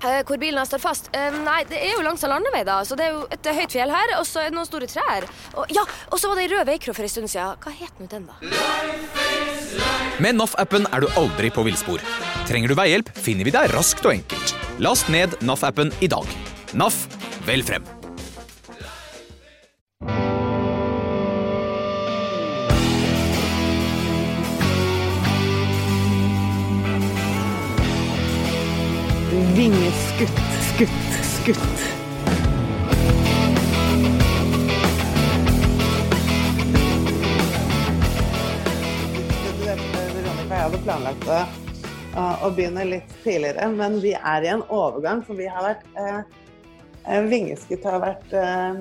Eh, Hvor bilen står fast? Eh, Nei, det er jo langs en landevei, da. Så det er jo et eh, høyt fjell her, og så er det noen store trær. Og, ja, og så var det ei rød veikro for en stund siden. Hva het nå den, da? Med NAF-appen er du aldri på villspor. Trenger du veihjelp, finner vi deg raskt og enkelt. Last ned NAF-appen i dag. NAF vel frem. Vingeskutt, skutt, skutt. Veronica, jeg hadde planlagt å, å- begynne litt tidligere, men vi er i en overgang, for vi har vært eh, eh, Vingeskutt har vært eh,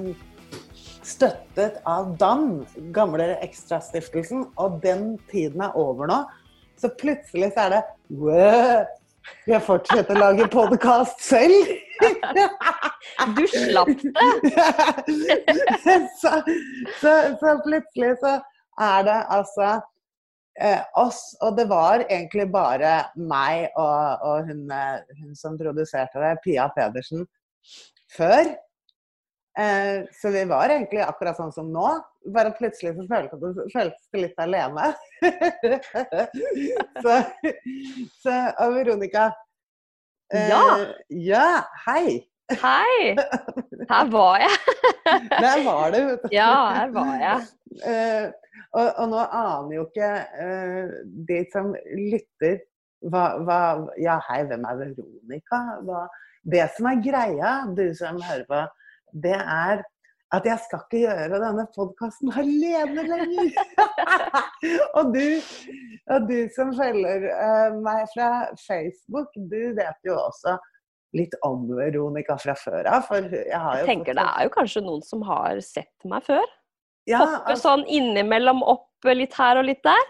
støttet av DAM, gamle Ekstrastiftelsen, og den tiden er over nå. Så plutselig så er det wow, har jeg fortsette å lage podkast selv? Du slapp så, så, så plutselig så er det altså eh, oss, og det var egentlig bare meg og, og hun, eh, hun som produserte det, Pia Pedersen, før. Eh, så vi var egentlig akkurat sånn som nå, bare plutselig så føltes du føltes det litt alene. så, så og Veronica eh, Ja. Ja, hei! Hei! Her var jeg. Der var du. vet du. Ja, her var jeg. Eh, og, og nå aner jo ikke eh, de som lytter hva, hva Ja, hei, hvem er Veronica? Hva, det som er greia, du som hører på, det er at jeg skal ikke gjøre denne podkasten alene lenger. og, du, og du som følger eh, meg fra Facebook, du vet jo også litt om Veronica fra før av. For jeg har jo Jeg tenker det er jo kanskje noen som har sett meg før. ja, Hoppe altså- sånn innimellom opp litt her og litt der.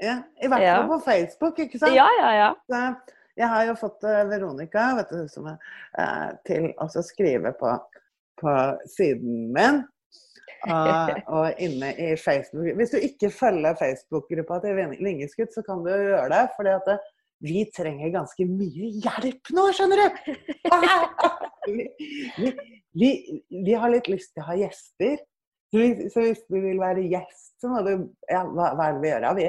Ja, I hvert Ja. fall på Facebook, ikke sant? Ja, ja, ja. Jeg har jo fått eh, Veronica vet du, som eh, til å skrive på, på siden min. Og, og inne i Facebook Hvis du ikke følger Facebook-gruppa til Ving- Vingeskutt, så kan du gjøre det. fordi at det, vi trenger ganske mye hjelp nå, skjønner du! vi, vi, vi, vi har litt lyst til å ha gjester. Så hvis, du vil være gjest, så må du ja, hva, hva er det vi gjør? Vi,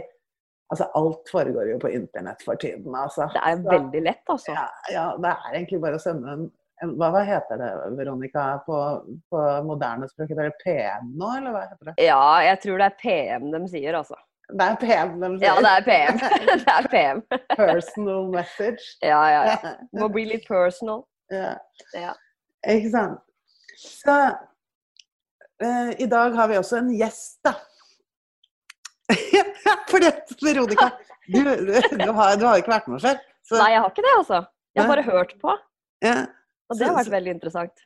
altså, alt foregår jo på internett for tiden. Altså. Det er veldig lett, altså. ja, ja, det er egentlig bare å sende en, en hva, hva heter det, Veronica, på, på moderne språk? Er det PM nå, eller hva heter det? Ja, jeg tror det er PM de sier, altså. Det er PM de sier. Ja, det er PM. Det er PM. Personal message. Ja, ja, ja. Må bli litt personal. Ja. Ja. Ikke sant. Så eh, i dag har vi også en gjest, da. For det, Veronica, du, du, du, har, du har ikke vært med før. Så, Nei, jeg har ikke det, altså. Jeg har bare hørt på, ja, og det har vært veldig interessant.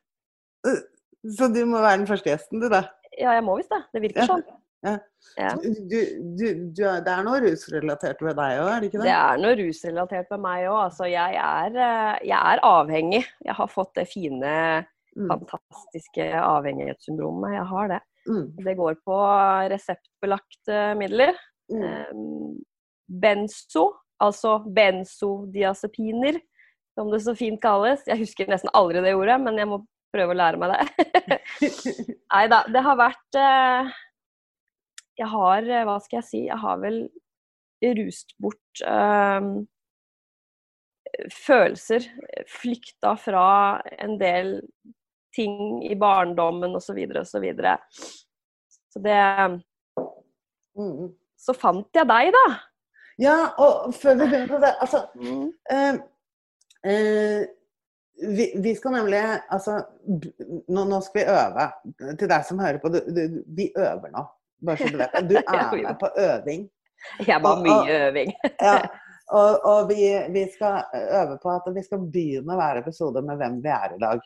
så du må være den første gjesten, du, da. Ja, jeg må visst det. Det virker Ja. sånn. Ja. Ja. Du, du, du, det er noe rusrelatert ved deg òg, er det ikke Det det? er noe rusrelatert ved meg òg. Altså, jeg, er, eh, jeg er avhengig. Jeg har fått det fine, Mm, fantastiske avhengighetssyndromet. Jeg har det. mm, Det går på reseptbelagte midler. mm. Um, benzo, altså benzodiazepiner, som det så fint kalles. Jeg husker nesten aldri det ordet, men jeg må prøve å lære meg det. Nei da, det har vært eh, Jeg har, eh, hva skal jeg si, jeg har vel rust bort eh, følelser. Flykta fra en del ting i barndommen osv. osv. Så, videre. så det Mm. Så fant jeg deg, da. Ja, og før vi begynner på det Altså, Mm. eh, vi, vi skal nemlig Altså, nå, nå skal vi øve. Til deg som hører på, du, du, vi øver nå. Bare så du vet det. Du er med på øving. Jeg var mye og- øving. Ja, og, og vi, vi skal øve på at vi skal begynne hver episode med hvem vi er i dag.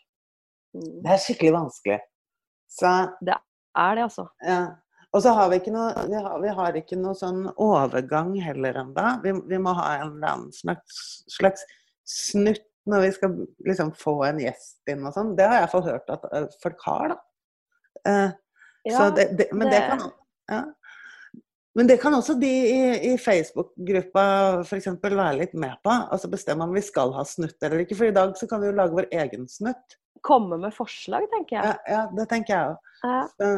Mm. Det er skikkelig vanskelig. Så Er det, altså. Ja. Og så har vi ikke noe, vi har, vi har ikke noe sånn overgang heller ennå. Vi, vi må ha en eller annen slags, slags snutt når vi skal liksom få en gjest inn og sånn. Det har jeg fått hørt at eh, folk har, da. Så Ja, det, det, men det det- kan ja. Men det kan også de i, i Facebook-gruppa f.eks. være litt med på. Altså bestemme om vi skal ha snutt eller ikke. For i dag så kan vi jo lage vår egen snutt. Komme med forslag, tenker jeg. Ja, ja det tenker jeg òg. Ja. Så,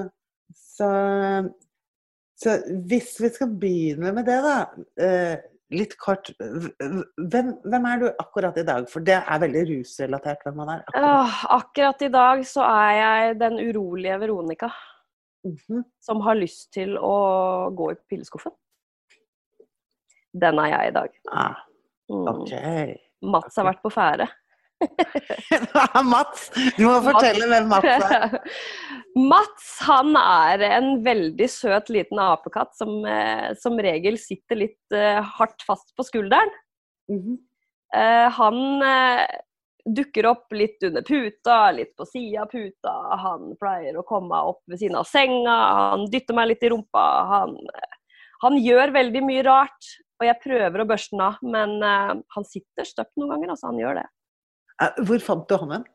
så, så hvis vi skal begynne med det, da. Eh, litt kort. Hvem, hvem, er du akkurat i dag? For det er veldig rusrelatert hvem man er. Akkurat. Åh, akkurat i dag så er jeg den urolige Veronica. Mm -hmm. Som har lyst til å gå i pilleskuffen. Den er jeg i dag. Ah, ok. Mm. Mats har vært på ferde. Mats! Du må fortelle hvem Mats er. Mats han er en veldig søt liten apekatt som eh, som regel sitter litt eh, hardt fast på skulderen. Mm -hmm. eh, han dukker opp litt under puta, litt på sida av puta. Han pleier å komme opp ved siden av senga, han dytter meg litt i rumpa. Han, han gjør veldig mye rart, og jeg prøver å børste den av, men han sitter støpt noen ganger, altså. Han gjør det. Hvor fant du han hen?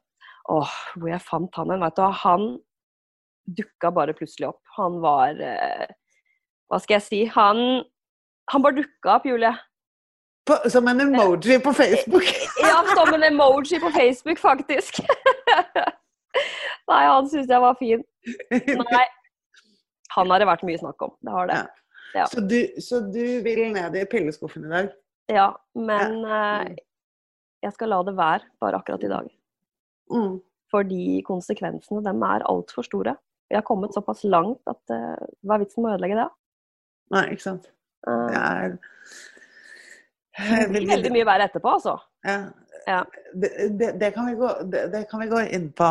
Åh, hvor jeg fant han hen, vet du. Han dukka bare plutselig opp. Han var eh, Hva skal jeg si? Han, han bare dukka opp, Julie. På, som en emoji på Facebook? ja, som en emoji på Facebook, faktisk. Nei, han syntes jeg var fin. Nei. Han har det vært mye snakk om. Det har det. Ja. Ja. Så, du, så, du, vil ned i pilleskuffen i dag? Ja, men ja. Eh, jeg skal la det være bare akkurat i dag. Mm. Fordi konsekvensene dem er altfor store. Jeg har kommet såpass langt at uh, hva er vitsen med å ødelegge det? Nei, ikke sant. Uh, det er det blir veldig mye verre etterpå, altså. Ja. ja. Det, det, det, kan gå, det, kan vi gå, inn på.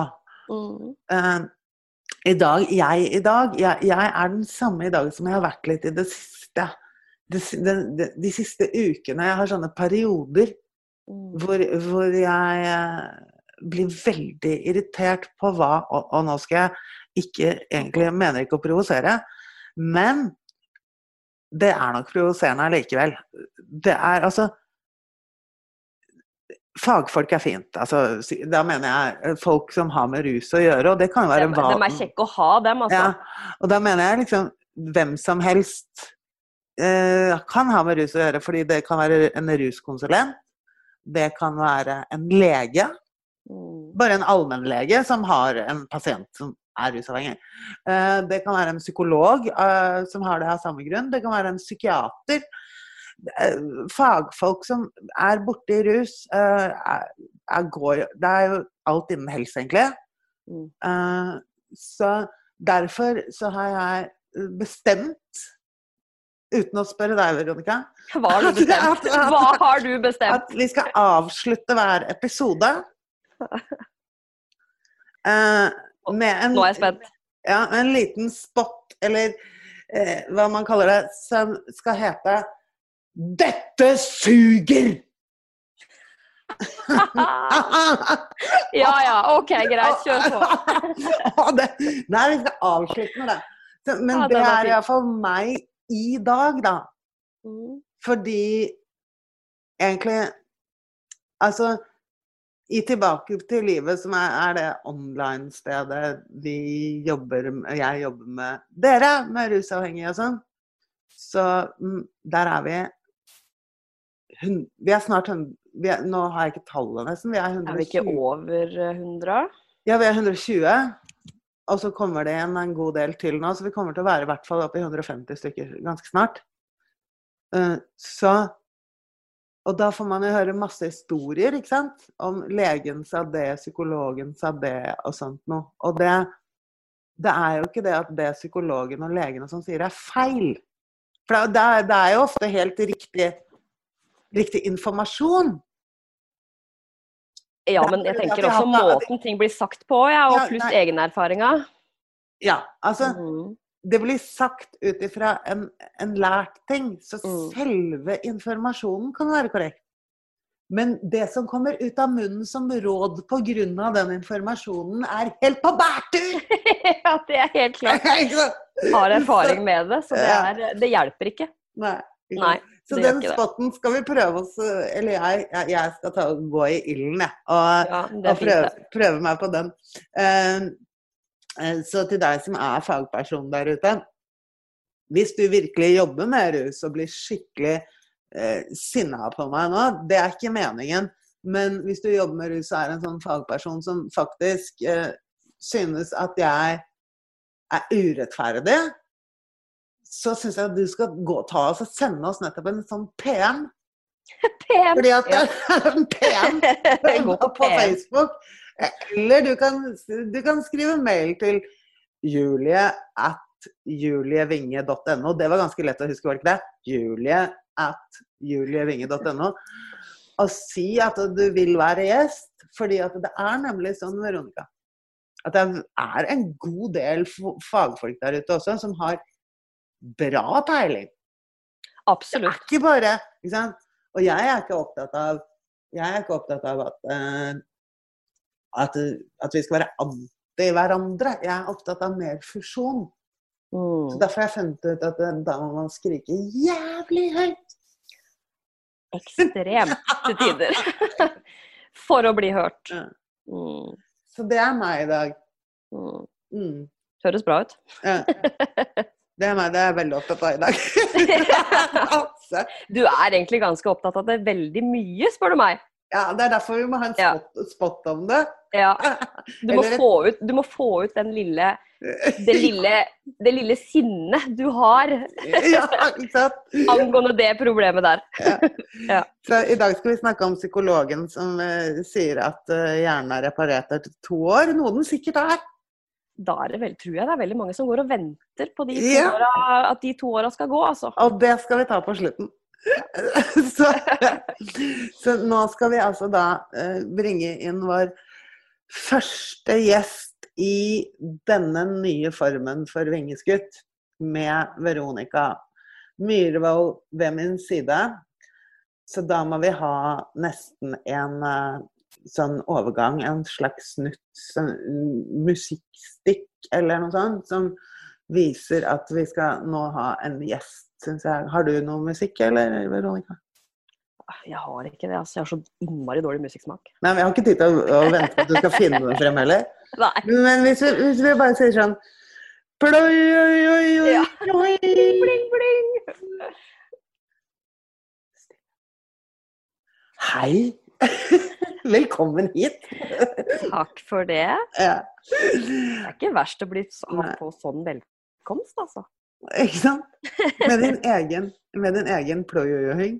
Mm. Uh, I dag, jeg i dag, jeg, jeg, er den samme i dag som jeg har vært litt i det siste. De, de, de siste ukene. Jeg har sånne perioder. Hvor, hvor, jeg blir veldig irritert på hva Og, og nå skal jeg ikke egentlig jeg mener ikke å provosere, men det er nok provoserende allikevel. Det er altså Fagfolk er fint. Altså, da mener jeg folk som har med rus å gjøre. Og det kan jo være hva De er kjekke å ha, dem, altså. Ja, og da mener jeg liksom hvem som helst eh, kan ha med rus å gjøre. Fordi det kan være en ruskonsulent. Det kan være en lege. Mm. Bare en allmennlege som har en pasient som er rusavhengig. Eh, det kan være en psykolog eh, som har det av samme grunn. Det kan være en psykiater. Eh, fagfolk som er borti rus er, er, går, Det er jo alt innen helse, egentlig. Mm. Så derfor så har jeg bestemt Uten å spørre deg, Veronica. Hva har du bestemt? Hva har du bestemt? At vi skal avslutte hver episode med en, Nå er jeg spent. Ja, en liten spot, eller uh, hva man kaller det, som skal hete 'Dette suger'! ja ja, OK, greit. Kjør på. det, nei, vi skal avslutte med det. Men det er iallfall meg i dag, da. Mm. Fordi egentlig Altså, i Tilbake til livet, som er, er det online-stedet vi jobber jeg jobber med dere, med rusavhengige og sånn, så mm, der er vi hun, Vi er snart hun- vi er, Nå har jeg ikke tallet, nesten. Vi er Er vi ikke over 100? Ja, vi er 120. Og så kommer det igjen en god del til nå, så vi kommer til å være i hvert fall oppe i 150 stykker ganske snart. Eh, Så Og da får man jo høre masse historier, ikke sant? Om legen sa det, psykologen sa det, og sånt noe. Og det Det er jo ikke det at det psykologen og legen og sånn sier, er feil. For det det er jo ofte helt riktig, riktig informasjon. Ja, men jeg tenker også måten ting blir sagt på, ja, og pluss egenerfaringa. Ja, altså Mm. det blir sagt ut ifra en, en lært ting, så Mm. selve informasjonen kan være korrekt. Men det som kommer ut av munnen som råd pga. den informasjonen, er helt på bærtur! ja, det er helt klart. Har erfaring med det, så det, er, det hjelper ikke. Nei. ikke Nei? Så den spotten skal vi prøve oss Eller jeg, jeg, skal ta, gå i ilden, jeg. Og, Ja, og prøve, prøve meg på den. Eh, eh, så til deg som er fagperson der ute hvis du virkelig jobber med rus og blir skikkelig eh, sinna på meg nå, det er ikke meningen. Men hvis du jobber med rus og er en sånn fagperson som faktisk eh, synes at jeg er urettferdig, så syns jeg at du skal gå ta oss og sende oss nettopp en sånn PM. PM. Fordi at er en PM på, på PM. Facebook. Eller du kan, du kan skrive mail til julie at julievinge.no. Det var ganske lett å huske, var det ikke det? Julie at julievinge.no. Og si at du vil være gjest. Fordi at det er nemlig sånn, Veronica, at det er en god del fagfolk der ute også som har bra peiling. Det er ikke bare ikke sant? Og jeg er ikke opptatt av jeg er ikke opptatt av at, uh, at, at vi skal være anti hverandre. Jeg er opptatt av mer fusjon. Så Mm. Derfor har jeg funnet ut at da må man skrike jævlig høyt. Ekstremt til tider. For å bli hørt. Mm. Så det er meg i dag. Mm. Mm. Høres bra ut. Ja. Det er meg det er jeg veldig opptatt av i dag. Du er egentlig ganske opptatt av det veldig mye, spør du meg. ja, det er derfor vi må ha en Ja. spot, spot om det. Ja. Du må, få ut, du må få ut den lille, det lille, det lille sinnet du har Ja, angående det problemet der. Så I dag skal vi snakke om psykologen som uh, sier at uh, hjernen er reparert etter to år. Noe den sikkert er. Da er det vel, tror jeg det er veldig mange som går og venter på de to Ja. åra, at de to åra skal gå, altså. Og det skal vi ta på slutten. Så, så nå skal vi altså da eh, bringe inn vår første gjest i denne nye formen for vingeskutt, med Veronica Myhrvold ved min side. Så da må vi ha nesten en eh, sånn overgang, en slags snutt, sånn musikkstikk eller noe sånt, som viser at vi skal nå ha en gjest, syns jeg. Har du noe musikk, eller, Veronica? Jeg har ikke det, altså. Jeg har så innmari dårlig musikksmak. Nei, men Jeg har ikke tid til å, å vente på at du skal finne den frem heller. Nei. Men hvis vi, hvis vi bare sier sånn Pløy, oi, oi, oi, Ja. Bling, Bling, bling. Hei! Velkommen hit. Takk for det. Ja. Det er ikke verst å bli på sånn velkomst, altså. Ikke sant? Med din egen, med din egen ploi-oi-oi.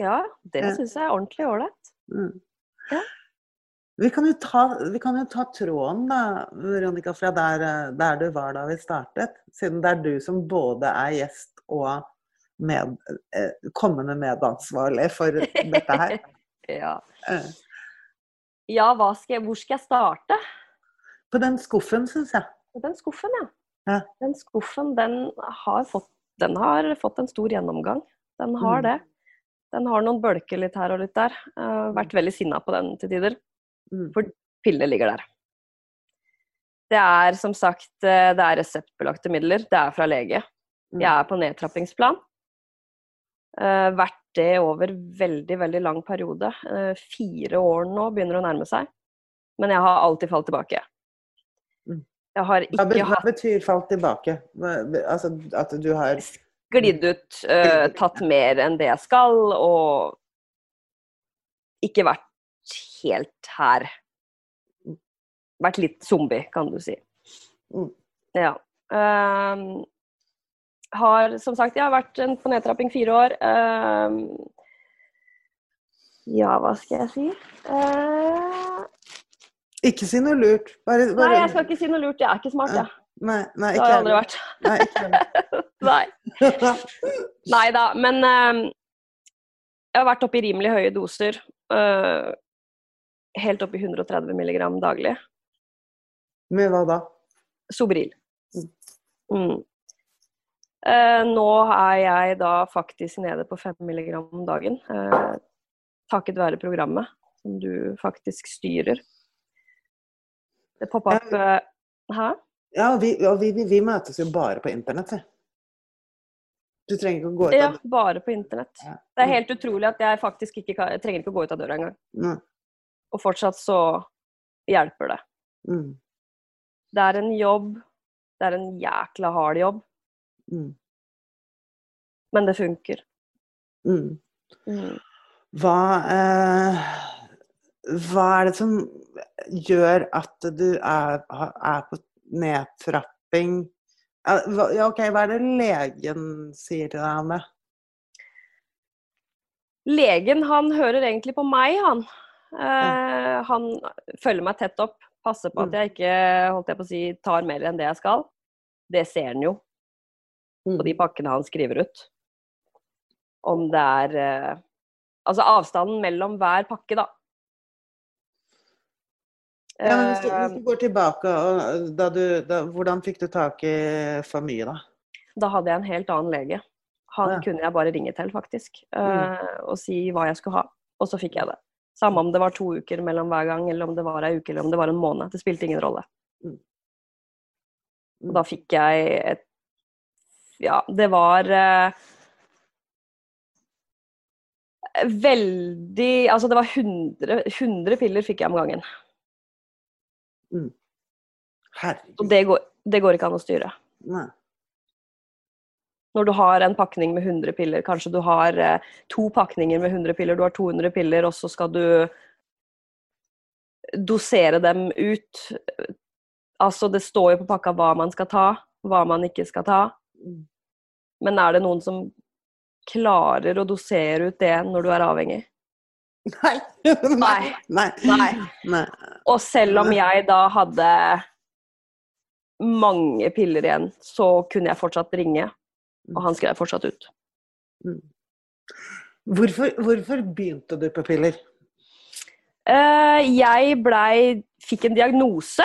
Ja, det Ja. syns jeg er ordentlig ålreit. Mm. Ja. Vi kan, ta, vi kan jo ta tråden, da, Veronica, fra der, der du var da vi startet. Siden det er du som både er gjest og med, eh, kommende medansvarlig for dette her. Ja, Eh, ja skal jeg, hvor skal jeg starte? På den skuffen, syns jeg. På Den skuffen, ja. Ja. Den skuffen, den har, fått, den har fått en stor gjennomgang. Den har Mm. det. Den har noen bølker litt her og litt der. Har vært veldig sinna på den til tider. Mm. For pillene ligger der. Det er som sagt eh, det er reseptbelagte midler. Det er fra lege. Mm. Jeg er på nedtrappingsplan. Eh, vært det over veldig, veldig lang periode. Eh, fire år nå begynner å nærme seg. Men jeg har alltid falt tilbake. Mm. Jeg har ikke hatt hva betyr falt tilbake? Altså at du har glidd ut, uh, tatt mer enn det jeg skal, og ikke vært helt her. Vært litt zombie, kan du si. Mm. Ja. Ehm, har som sagt, jeg har vært en- på nedtrapping fire år. Ehm, ja, hva skal jeg si? Eh, Ikke si noe lurt. Bare, bare, nei, jeg skal ikke si noe lurt. Jeg er ikke smart, jeg. Nei, nei, Det ikke har jeg aldri vært. Nei, ikke. Nei. Nei da, men eh, jeg har vært oppe i rimelig høye doser. eh, helt opp i 130 milligram daglig. Med hva da? Sobril. Mm. Mm. Eh, nå er jeg da faktisk nede på 5 milligram om dagen. eh, takket være programmet som du faktisk styrer. Det poppa opp eh, Hæ? Ja, og vi, og vi, vi, møtes jo bare på internett, vi. Du trenger ikke å gå ut av... Ja, bare på internett. Ja. Det er helt utrolig at jeg faktisk ikke kan, jeg trenger ikke å gå ut av døra engang. Nei. Og fortsatt så hjelper det. Mm. Det er en jobb. Det er en jækla hard jobb. Mm. Men det funker. Mm. Mm. Hva, eh, hva er det som gjør at du er, er på nedtrapping? Eh, Ja, OK, hva er det legen sier til deg om det? Legen han hører egentlig på meg, han. Eh, han følger meg tett opp. Passer på at Mm. jeg ikke holdt jeg på å si, tar mer enn det jeg skal. Det ser han jo på de pakkene han skriver ut. Om det er eh, Altså avstanden mellom hver pakke, da. Ja, hvis, du, Eh, hvis du går tilbake, og da du, da, hvordan fikk du tak i for mye, da? Da hadde jeg en helt annen lege. Han Ja. kunne jeg bare ringe til, faktisk. Mm. eh, Og si hva jeg skulle ha. Og så fikk jeg det. Samme om det var to uker mellom hver gang, eller om det var ei uke, eller om det var en måned. Det spilte ingen rolle. Mm. Og da fikk jeg et Ja, det var eh, Veldig Altså, det var 100, 100 piller fikk jeg om gangen. Mm. Herregud. det går, det går ikke an å styre. Nei. når du har en pakning med 100 piller, kanskje du har eh, to pakninger med 100 piller, du har 200 piller, og så skal du dosere dem ut. Altså, det står jo på pakka hva man skal ta, hva man ikke skal ta. Men er det noen som klarer å dosere ut det når du er avhengig? Nei. Nei. Nei. Nei. Nei. Og selv om jeg da hadde mange piller igjen, så kunne jeg fortsatt ringe, og han skrev fortsatt ut. Mm. Hvorfor, hvorfor begynte du på piller? Eh, jeg blei Fikk en diagnose.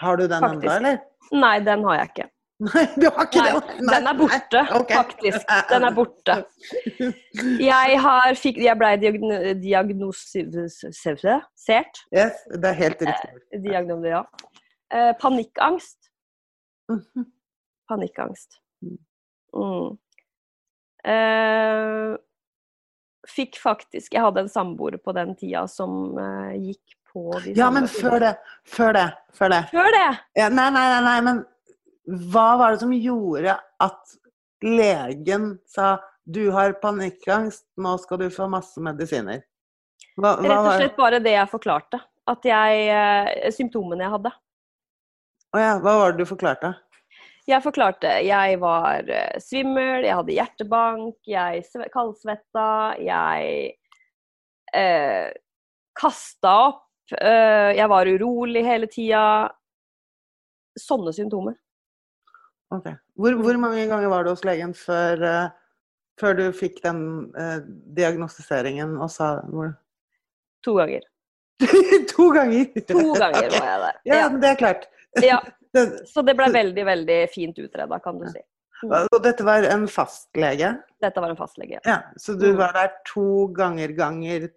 Har du den ennå, eller? Nei, den har jeg ikke. Nei, du har ikke Nei, det? den er borte, okay. faktisk. Den er borte. Jeg, har, fikk, jeg ble diagn- diagnostisert. Yes, det er helt riktig. Diagnose, ja. Eh, panikkangst. Mhm. Panikkangst. Mm. Mm. Eh, fikk faktisk Jeg hadde en samboer på den tida som eh, gikk på de Ja, men før det. Før det. Før det. Før det! Ja, nei, nei, nei, nei, men hva var det som gjorde at legen sa du har panikkangst, nå skal du få masse medisiner? Hva, hva Rett og slett bare det jeg forklarte. At jeg eh, Symptomene jeg hadde. Å ja, hva var det du forklarte? Jeg forklarte jeg var eh, svimmel, jeg hadde hjertebank, jeg kaldsvetta, jeg eh, kasta opp, eh, jeg var urolig hele tida. Sånne symptomer. Ok. Hvor, hvor mange ganger var du hos legen før, eh, før du fikk den eh, diagnostiseringen og sa hvor... To ganger. To ganger! To ganger var jeg der. Ja, Ja. det er klart. Ja, så det ble veldig, veldig fint utreda, kan du si. Og dette var en fastlege? Dette var en fastlege. Ja, så du Mm. var der to ganger ganger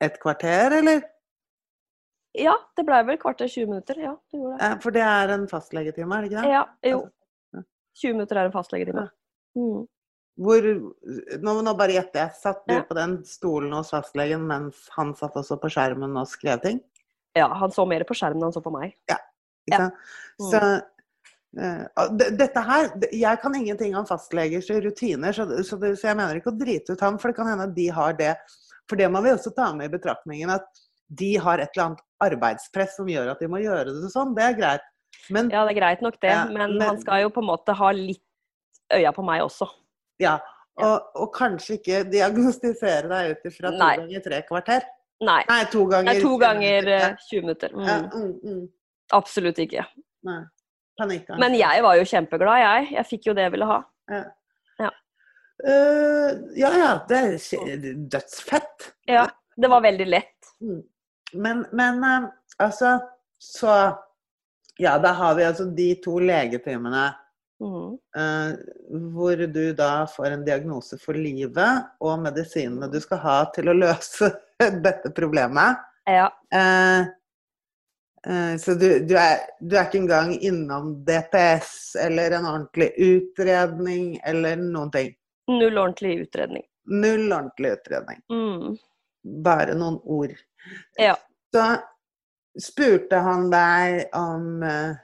et kvarter, eller? Ja, det ble vel kvarter 20 minutter. Ja, det gjorde det. Ja, for det er en fastlegetime, er det ikke det? Ja, jo. Ja. 20 minutter er en fastlegetime. Mm. Hvor, nå, nå bare gjette jeg. Satt du Ja. på den stolen hos fastlegen mens han satt også på skjermen og skrev ting? Ja, han så mer på skjermen enn han så på meg. Ikke Ja. sant? Så, eh, dette her Jeg kan ingenting om fastlegers rutiner, så, så, det, så jeg mener ikke å drite ut ham, for det kan hende at de har det. For det må vi også ta med i betraktningen, at de har et eller annet arbeidspress som gjør at de må gjøre det sånn. Det er greit. Men Ja, det er greit nok det, Ja, men, men- han skal jo på en måte ha litt øya på meg også. Ja, og, og kanskje ikke diagnostisere deg ut ifra to Nei. ganger tre kvarter. Nei. Nei, to ganger Nei, to 20 ganger minutter. eh, 20 minutter. Ja, Mm. mm, mm, Absolutt ikke. nei. Panikkangst. Men jeg var jo kjempeglad, jeg. Jeg fikk jo det jeg ville ha. Eh, ja ja, det er dødsfett. Ja, Det var veldig lett. Mm. Men, men uh, altså Så Ja, da har vi altså de to legetimene Mm. eh, hvor du da får en diagnose for livet og medisinene du skal ha til å løse dette problemet. Ja. Eh, eh, så du, du, er, du er ikke engang innom DPS eller en ordentlig utredning eller noen ting. Null ordentlig utredning. Null ordentlig utredning. Mm. Bare noen ord. Ja. Så spurte han deg om uh,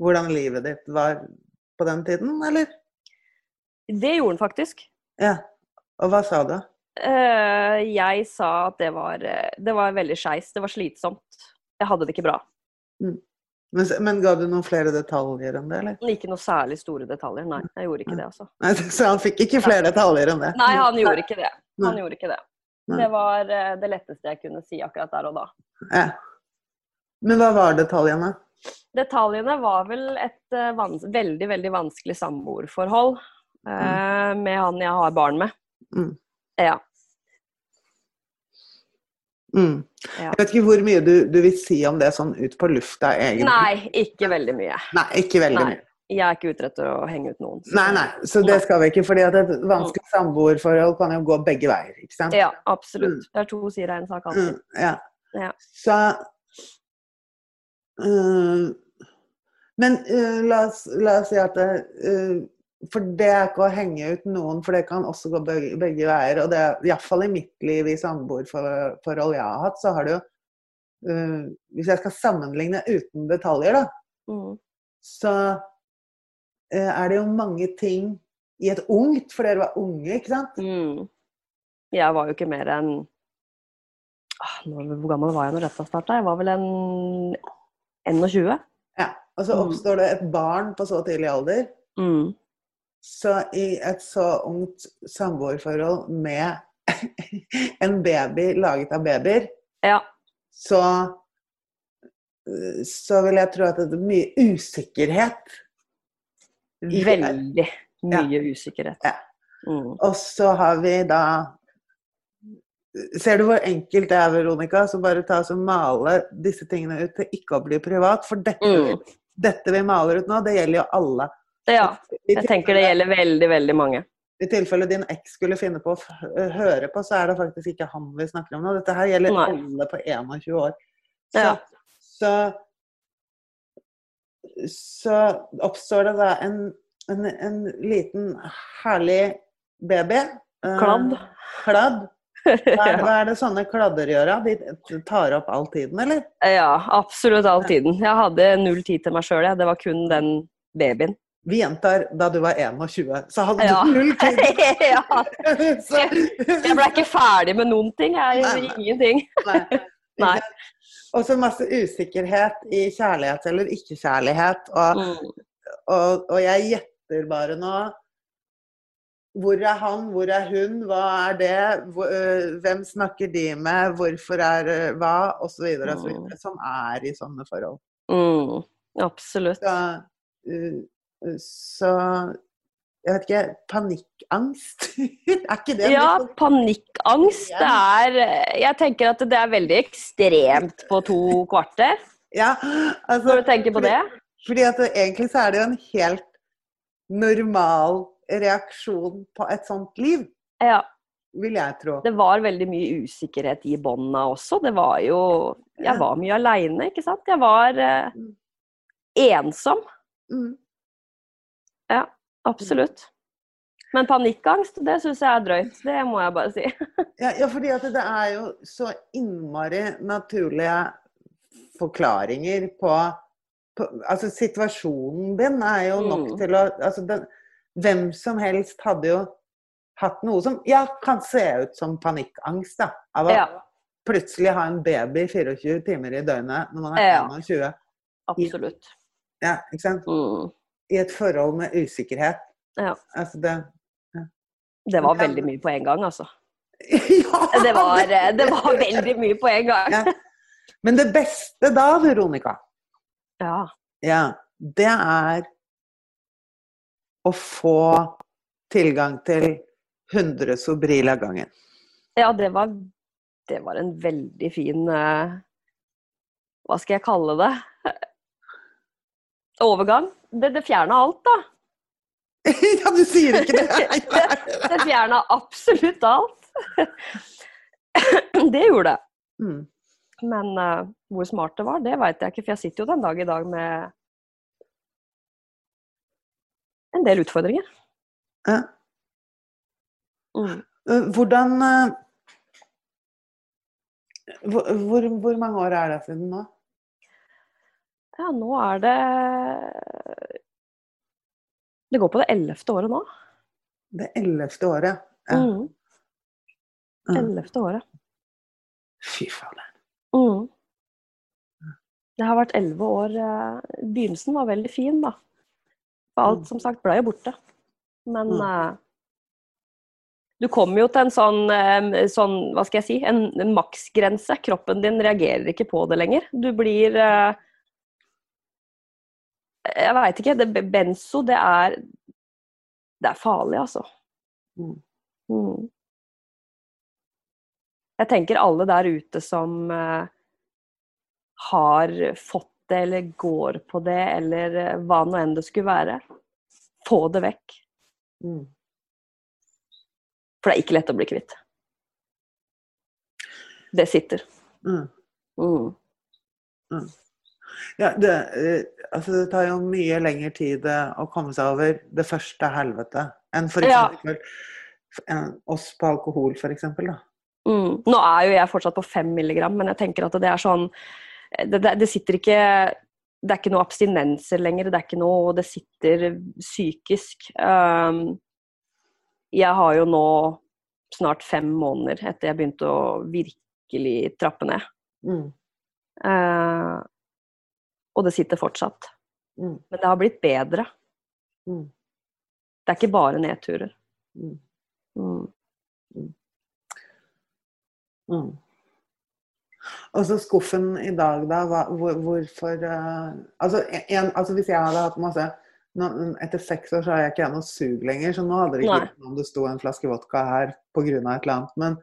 hvordan livet ditt var på den tiden, eller? Det gjorde han faktisk. Ja. Og hva sa du? Uh, jeg sa at det var, eh, det var veldig skeis. Det var slitsomt. Jeg hadde det ikke bra. Men, men ga du noen flere detaljer enn det, eller? Ikke noe særlig store detaljer. Nei, jeg gjorde ikke det, altså. Nei, så han fikk ikke flere detaljer enn det? Nei, han gjorde ikke det. Han gjorde ikke det. Det var det letteste jeg kunne si akkurat der og da. Ja. Men hva var detaljene? Detaljene var vel et eh, vans veldig, veldig vanskelig samboerforhold eh, med han jeg har barn med. Mm. Ja. Mm. Ja. Jeg vet ikke hvor mye du, du vil si om det sånn ut på lufta, egentlig. Nei, ikke veldig mye. Nei, ikke veldig Nei. mye. Jeg er ikke ute etter å henge ut noen. så- Nei, nei, så det skal vi ikke. fordi at et vanskelig samboerforhold kan jo gå begge veier. ikke sant? Ja, absolutt. Det er to sider av en sak alltid. Mm, ja. Ja. Så Men øh, la, oss, la oss si at det, øh, For det er ikke å henge ut noen, for det kan også gå begge, begge veier. Og det iallfall i mitt liv i samboerforhold jeg har hatt, så har det jo Hvis jeg skal sammenligne uten detaljer, da, Mm. så er det jo mange ting i et ungt, for dere var unge, ikke sant? Mm. Jeg var jo ikke mer enn ah, Hvor gammel var jeg når dette starta? Jeg var vel en 21? Ja. Og så Mm. oppstår det et barn på så tidlig alder. Mm. Så i et så ungt samboerforhold med en baby laget av babyer, Ja. så så vil jeg tro at det er mye usikkerhet. Veldig mye usikkerhet. Ja. Mm. Og så har vi da Ser du hvor enkelt det er, Veronica? Så bare ta og male disse tingene ut til ikke å bli privat. For dette, Mm. dette vi maler ut nå, det gjelder jo alle. Ja, jeg tenker det gjelder veldig, veldig mange. I tilfelle din eks skulle finne på å høre på, så er det faktisk ikke han vi snakker om nå. Dette her gjelder Nei. alle på 21 år. Så, Ja. så, så oppstår det da en, en, en liten herlig baby. eh, Kladd. Hva er, hva er det sånne kladder gjør? De tar opp all tiden, eller? ja, absolutt all tiden. Jeg hadde null tid til meg sjøl, jeg. Det var kun den babyen. Vi gjentar da du var 21, så hadde Ja. du null tid. ja. så, Jeg ble ikke ferdig med noen ting. Jeg Nei, ingenting. Nei. Nei. Og så masse usikkerhet i kjærlighet eller ikke-kjærlighet. Og, Mm. og, og jeg gjetter bare nå Hvor er han, hvor er hun, hva er det, øh, hvem snakker de med, hvorfor er øh, hva, osv. Mm. Som er i sånne forhold. Mm. Absolutt. Så, øh, så jeg vet ikke Panikkangst? er ikke det Ja, panikkangst. Det er Jeg tenker at det er veldig ekstremt på to kvarter, Ja, altså, når du tenker på det. Fordi at egentlig så er det jo en helt normal reaksjon på et sånt liv, Ja. vil jeg tro. Det var veldig mye usikkerhet i bånda også. Det var jo Jeg var mye aleine, ikke sant. Jeg var eh, ensom. Mm. Absolutt. Men panikkangst, det syns jeg er drøyt. Det må jeg bare si. Ja, ja, fordi at det er jo så innmari naturlige forklaringer på, på Altså, situasjonen din er jo nok Mm. til å altså, den, Hvem som helst hadde jo hatt noe som ja, kan se ut som panikkangst, da. Av å Ja, plutselig ha en baby 24 timer i døgnet når man er Ja. 21. absolutt. Ja, ikke sant? Mm. I et forhold med usikkerhet. Ja. Altså det Det var veldig mye på en gang, altså. Ja! Det var, eh, det var veldig mye på en gang. Ja. Men det beste da, Veronica, Ja. ja, det er å få tilgang til 100 Sobril av gangen. Ja, det var, det var en veldig fin uh, Hva skal jeg kalle det? Overgang. Det, det fjerna alt, da. ja, du sier ikke det! Det fjerna absolutt alt. Det gjorde det. Mm. Men uh, hvor smart det var, det veit jeg ikke. For jeg sitter jo den dag i dag med en del utfordringer. Ja. Mm. Eh, Hvordan eh, hvor, hvor, hvor mange år er det siden nå? Ja, nå er det Det går på det ellevte året nå. Det ellevte året. Ja. Mm. Mm. Ellevte året. Fy fader. Mm. Det har vært elleve år. eh, Begynnelsen var veldig fin, da. For alt, Mm. som sagt, ble jo borte. Men Mm. uh, du kommer jo til en sånn, sånn Hva skal jeg si? En, en maksgrense. Kroppen din reagerer ikke på det lenger. Du blir uh, Jeg veit ikke. Det, benzo, det er Det er farlig, altså. Mm. Mm. Jeg tenker alle der ute som uh, har fått det, eller går på det, eller eh, hva nå enn det skulle være. Få det vekk. Mm. For det er ikke lett å bli kvitt. Det sitter. Mm. Mm. Ja, det, eh, altså det tar jo mye lengre tid eh, å komme seg over det første helvete enn for Ja. eksempel enn oss på alkohol, for eksempel. Da. Mm. Nå er jo jeg fortsatt på fem milligram, men jeg tenker at det er sånn Det, det, det sitter ikke Det er ikke noe abstinenser lenger. Det er ikke noe Det sitter psykisk. Um, jeg har jo nå snart fem måneder etter jeg begynte å virkelig trappe ned. Mm. Uh, og det sitter fortsatt. Mm. Men det har blitt bedre. Mm. Det er ikke bare nedturer. Mm. Og så skuffen i dag, da. Hva, hvor, hvorfor uh, altså, en, altså hvis jeg hadde hatt masse nå, Etter seks år så har jeg ikke noe sug lenger, så nå hadde det ikke vært om det sto en flaske vodka her pga. et eller annet. Men,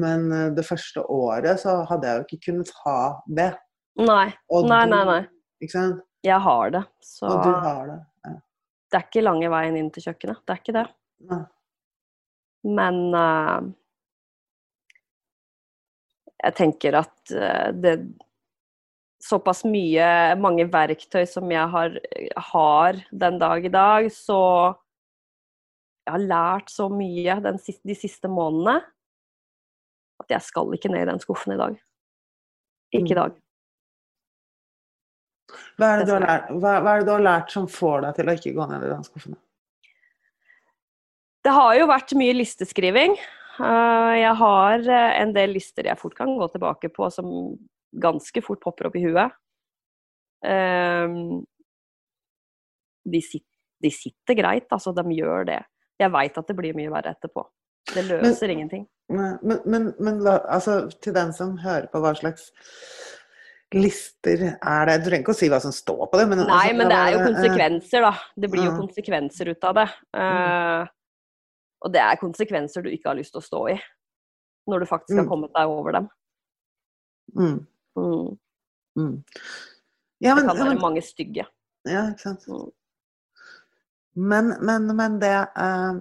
men eh, det første året så hadde jeg jo ikke kunnet ha det. Nei. Og Nei, du- nei, nei. Ikke sant? Jeg har det. Så Og du har det. Ja. det er ikke lange veien inn til kjøkkenet. Det er ikke det. Nei. Men eh, jeg tenker at eh, det Såpass mye, mange verktøy som jeg har, har den dag i dag, så Jeg har lært så mye den, de siste månedene at jeg skal ikke ned i den skuffen i dag. Ikke i Mm. dag. Hva, er lært, hva, hva er det du har lært som får deg til å ikke gå ned i den skuffen? Det har jo vært mye listeskriving. Eh, Jeg har eh, en del lister jeg fort kan gå tilbake på, som ganske fort popper opp i huet. Ehm, De sitter, de sitter greit, altså. De gjør det. Jeg veit at det blir mye verre etterpå. Det løser ingenting. Men, men, men, men altså, til den som hører på, hva slags lister er det? Du trenger ikke å si hva som står på det. Men, Nei, altså, men det er jo konsekvenser, da. Det blir jo konsekvenser ut av det. Eh, Og det er konsekvenser du ikke har lyst til å stå i. Når du faktisk har Mm. kommet deg over dem. Mm, Mm. mm. Ja, Det kan være men, mange stygge. ja, ikke sant. Mm. Men, men, men det uh,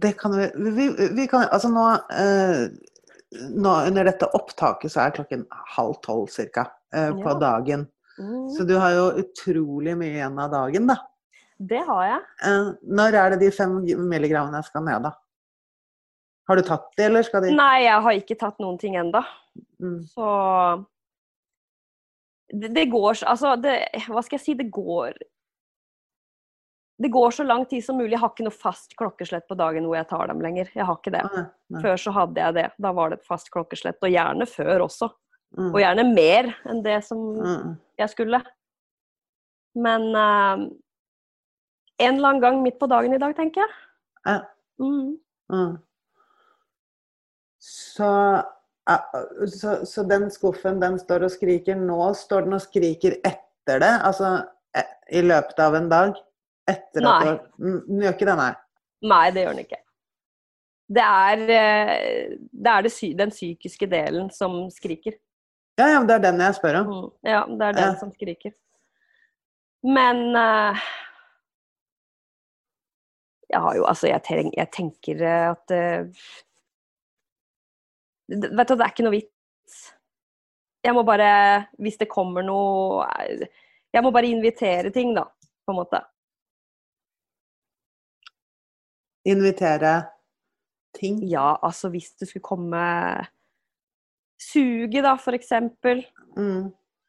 Det kan vi, vi, vi kan Altså nå, eh, nå Under dette opptaket så er klokken halv tolv cirka eh, på Ja. dagen. Mm. Så du har jo utrolig mye igjen av dagen, da. Det har jeg. Eh, når er det de fem milligrammene skal ned, da? Har du tatt de, eller skal de Nei, jeg har ikke tatt noen ting enda. Mm. Så det, det går så Altså, det Hva skal jeg si? Det går Det går så lang tid som mulig. Jeg har ikke noe fast klokkeslett på dagen hvor jeg tar dem lenger. Jeg har ikke det. Nei, nei. Før så hadde jeg det. Da var det et fast klokkeslett. Og gjerne før også. Mm. Og gjerne mer enn det som Mm. jeg skulle. Men eh, en eller annen gang midt på dagen i dag, tenker jeg. Ja. Mm. Mm. Så, så, så den skuffen, den står og skriker nå? Står den og skriker etter det? Altså eh, i løpet av en dag? Etter Nei. at Mm, Den gjør ikke det, nei? Nei, det gjør den ikke. Det er, eh, det er det sy den psykiske delen som skriker. Ja, ja, det er den jeg spør om. Mm. Ja, det er den Ja. som skriker. Men eh, Jeg har jo Altså, jeg, treng, jeg tenker eh, at uh, det- Vet du, det er ikke noe vits. Jeg må bare Hvis det kommer noe eh, Jeg må bare invitere ting, da, på en måte. Invitere ting. Ja, altså hvis det skulle komme Suget, da, for eksempel. Mm.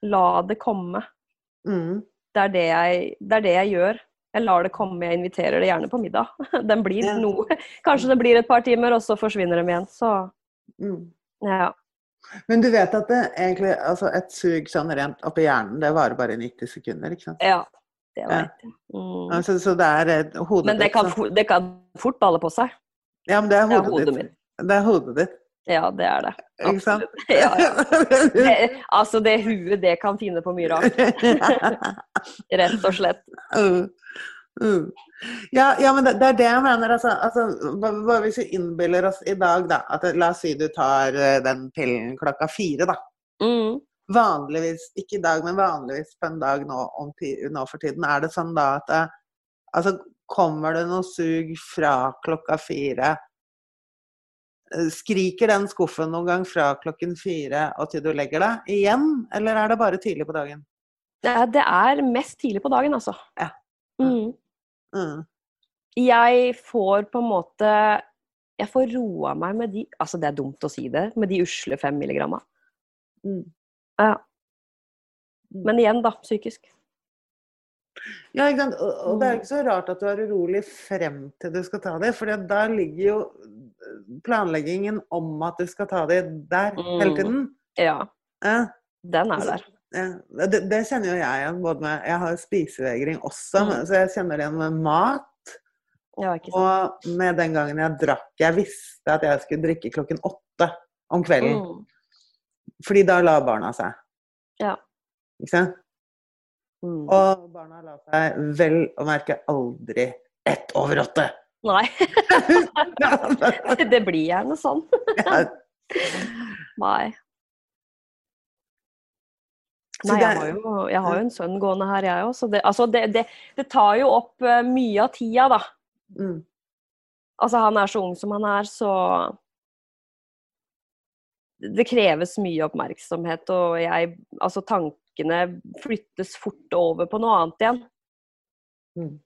La det komme. Mm. Det er det jeg, det er det jeg gjør. Jeg lar det komme, jeg inviterer det gjerne på middag. Den blir Ja. noe Kanskje det blir et par timer, og så forsvinner de igjen. Så Mm. ja. Men du vet at det egentlig, altså et sug sånn rent oppi hjernen, det varer bare 90 sekunder, ikke sant? ja det vet jeg. Mm. Altså, så det er eh, hodet Men det kan, det kan fort balle på seg. Ja, men det er Det er hodet, hodet ditt. mitt. Det er hodet ditt. Ja, det er det. Absolutt. Ja, ja. Det, altså, det huet, det kan finne på mye rart. Rett og slett. Uh, uh. Ja, ja, men det, det er det jeg mener. Altså, altså, bare hvis vi innbiller oss i dag, da at La oss si du tar eh, den pillen klokka fire, da. Mm. Vanligvis, ikke i dag, men vanligvis på en dag nå, om nå for tiden, er det sånn da at eh, altså, kommer det noe sug fra klokka fire? Eh, Skriker den skuffen noen gang fra klokken fire og til du legger deg igjen, eller er det bare tidlig på dagen? Det, det er mest tidlig på dagen, altså. Ja. Mm. Mm. Jeg får på en måte Jeg får roa meg med de Altså, det er dumt å si det, med de usle fem milligramma. Mm. Ja. Mm. Men igjen, da, psykisk. Ja, ikke sant? Og, og det er Mm. ikke så rart at du er urolig frem til du skal ta det, for der ligger jo planleggingen om at du skal ta det der hele Mm. tiden. Ja, Ja, den er der. ja. Det, det kjenner jo jeg igjen. Både med, jeg har spisevegring også, Mm. så jeg kjenner det igjen med mat. Ja. Og med den gangen jeg drakk Jeg visste at jeg skulle drikke klokken åtte om kvelden. Mm. Fordi da la barna seg. Ja. Ikke sant? Mm. Og barna la seg vel å merke aldri ett over åtte. Nei, det blir gjerne sånn. Nei. Nei, jeg har, jo, jeg har jo en sønn gående her, jeg òg. Så det, altså det, det, det tar jo opp eh, mye av tida, da. mm. Altså, han er så ung som han er, så Det kreves mye oppmerksomhet, og jeg Altså, tankene flyttes fort over på noe annet igjen. Mm.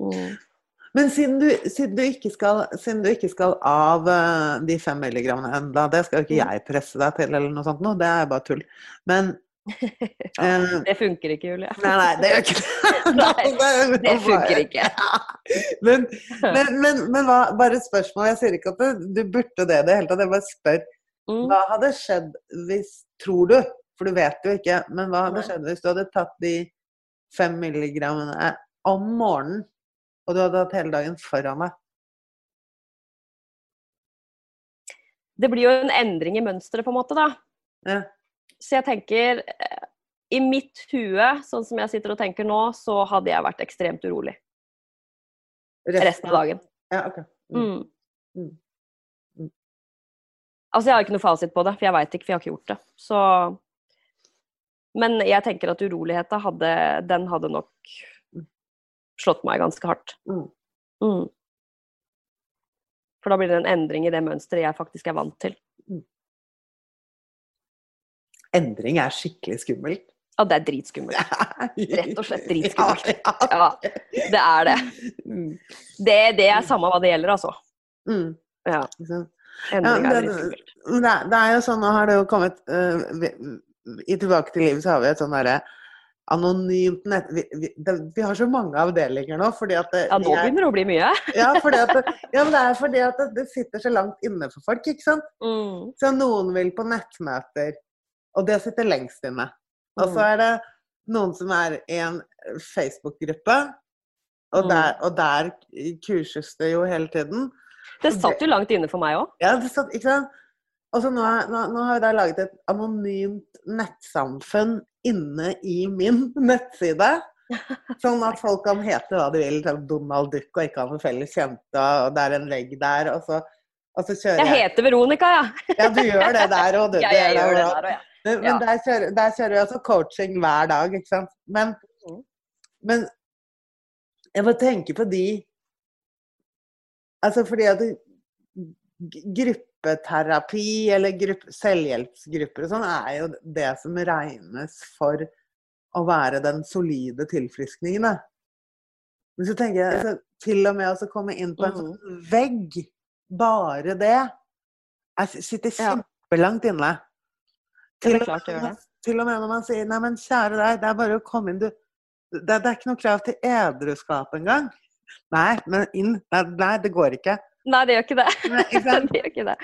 Mm. Men siden du, siden, du ikke skal, siden du ikke skal av eh, de fem milligrammene enda, det skal jo ikke jeg presse deg til, eller noe sånt nå, det er bare tull. Men eh, Det funker ikke, Julie. Nei, nei, det gjør ikke det. Nei, Det funker ikke. Men, men, men, men hva, bare et spørsmål. Jeg sier ikke at du, du burde det i det hele tatt. Jeg bare spør. Mm. Hva hadde skjedd hvis Tror du, for du vet jo ikke, men hva hadde skjedd hvis du hadde tatt de fem milligrammene om morgenen, og du hadde hatt hele dagen foran deg? Det blir jo en endring i mønsteret, på en måte, da. Ja. Så jeg tenker eh, I mitt hue, sånn som jeg sitter og tenker nå, så hadde jeg vært ekstremt urolig resten av dagen. Ja, ok. Mm. Mm. Mm. Mm. Altså, jeg har ikke noe fasit på det, for jeg veit ikke, for jeg har ikke gjort det. Så Men jeg tenker at uroligheta hadde Den hadde nok slått meg ganske hardt. Mm. Mm. For da blir det en endring i det mønsteret jeg faktisk er vant til. Endring er skikkelig skummelt. Ja, det er dritskummelt. Rett og slett dritskummelt. Ja, det er det. Mm. Det, det er samme hva det gjelder, altså. Mm. Ja, endring er dritskummelt. Det, er- det er jo sånn, nå har det jo kommet vi, I Tilbake til livet så har vi et sånn derre anonymt nett... Vi, vi, det, vi har så mange avdelinger nå fordi at det, Ja, nå begynner det å bli mye. ja, det, ja, men det er fordi at det, det sitter så langt inne for folk, ikke sant? Mm. Så noen vil på nettmøter, og det sitter lengst inne. Og så Mm. er det noen som er i en Facebook-gruppe, og, Mm. og der kurses det jo hele tiden. Det satt jo langt inne for meg òg. Ja, det satt, ikke sant? Og så nå, har- nå, nå har vi da laget et anonymt nettsamfunn inne i min nettside. Sånn at folk kan hete hva de vil. sånn Donald Duck og ikke ha noen felles kjente, og det er en vegg der. Og så, og så kjører Jeg heter Veronica, ja. Ja, du gjør det der òg, du. Ja, jeg gjør det der òg, ja. Men, men der, kjører, der kjører vi altså coaching hver dag, ikke sant. Men, Mhm. men jeg må tenke på de Altså fordi at g- gruppeterapi eller gruppe, selvhjelpsgrupper og sånn er jo det som regnes for å være den solide tilfriskningen. da. Men så tenker jeg altså, til og med å komme inn på en sånn vegg, bare det, Jeg sitter kjempelangt inne. Til og med Til og med når man sier nei, men kjære deg, det er bare å komme inn, du. Det, det er ikke noe krav til edruskap engang. Nei, men inn Nei, nei det går ikke. Nei, det gjør ikke det. Nei, ikke det gjør ikke det.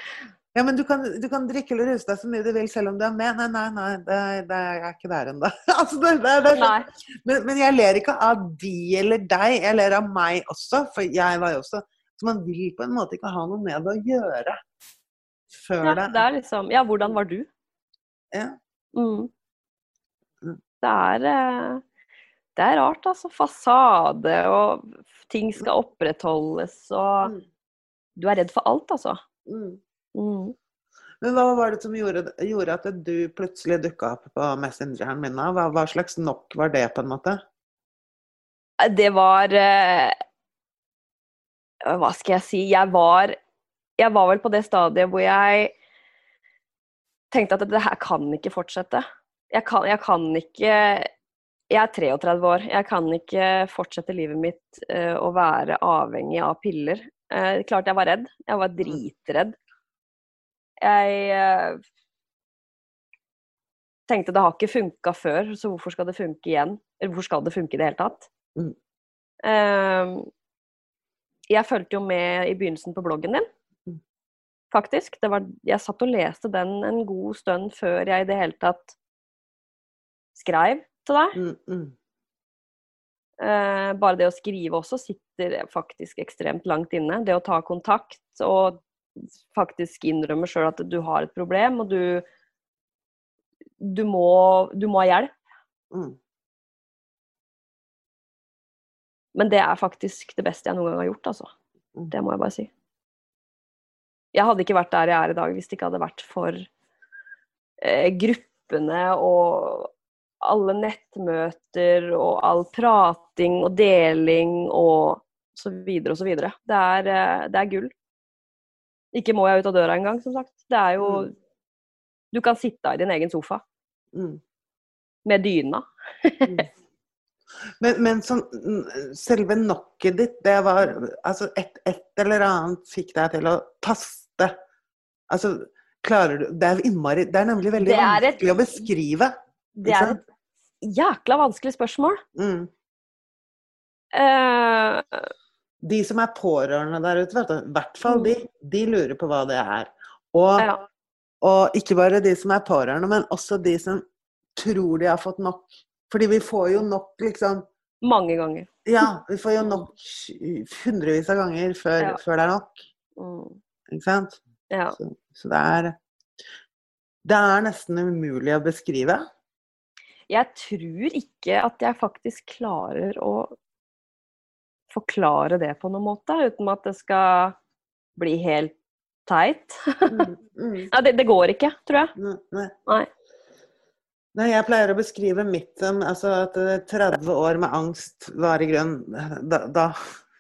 Ja, men du kan, du kan drikke eller ruse deg så mye du vil selv om du er med. Nei, nei, nei, det, det er ikke der ennå. altså, men, men jeg ler ikke av de eller deg, jeg ler av meg også. For jeg var jo også Så man vil på en måte ikke ha noe med det å gjøre før Ja, det det er liksom Ja, hvordan var du? Ja. Mm. Mm. Det er eh, Det er rart, altså. Fasade og ting skal opprettholdes og Mm. Du er redd for alt, altså. Mm. Mm. Men hva var det som gjorde, gjorde at du plutselig dukka opp på messengeren min? Hva, hva slags nok var det, på en måte? Det var eh, Hva skal jeg si? Jeg var Jeg var vel på det stadiet hvor jeg tenkte at det her kan ikke fortsette. Jeg kan, jeg kan ikke Jeg er 33 år. Jeg kan ikke fortsette livet mitt uh, å være avhengig av piller. Eh, klart jeg var redd. Jeg var dritredd. Jeg eh, tenkte det har ikke funka før, så hvorfor skal det funke igjen? Eller hvorfor skal det funke i det hele tatt? Mm. Eh, jeg fulgte jo med i begynnelsen på bloggen din, Mm. faktisk. Det var, jeg satt og leste den en god stund før jeg i det hele tatt skrev til deg. Mm, mm. Bare det å skrive også sitter faktisk ekstremt langt inne. Det å ta kontakt og faktisk innrømme sjøl at du har et problem, og du du må, du må ha hjelp. Mm. Men det er faktisk det beste jeg noen gang har gjort, altså. Mm. Det må jeg bare si. Jeg hadde ikke vært der jeg er i dag hvis det ikke hadde vært for eh, gruppene og alle nettmøter og all prating og deling og så videre og så videre. Det er, eh, det er gull. Ikke må jeg ut av døra engang, som sagt. Det er jo Mm. Du kan sitte i din egen sofa Mm. med dyna. Men, men sånn, mm, selve nokket ditt, det var altså et, et eller annet fikk deg til å taste. Altså, klarer du Det er innmari Det er nemlig veldig er et- vanskelig å beskrive. Det er et jækla vanskelig spørsmål. Mm. Uh, De som er pårørende der ute, i hvert fall de, de lurer på hva det er. Og, ja. og ikke bare de som er pårørende, men også de som tror de har fått nok. Fordi vi får jo nok, liksom Mange ganger. Ja, vi får jo nok hundrevis av ganger før, Ja. før det er nok. Mm. Ikke sant? Ja. Så, så det er Det er nesten umulig å beskrive. Jeg tror ikke at jeg faktisk klarer å forklare det på noen måte, uten at det skal bli helt teit. Mm, mm, Ja, det, det går ikke, tror jeg. nei, nei. Nei. Jeg pleier å beskrive mitt som altså at eh, 30 år med angst var i grunn Da, da,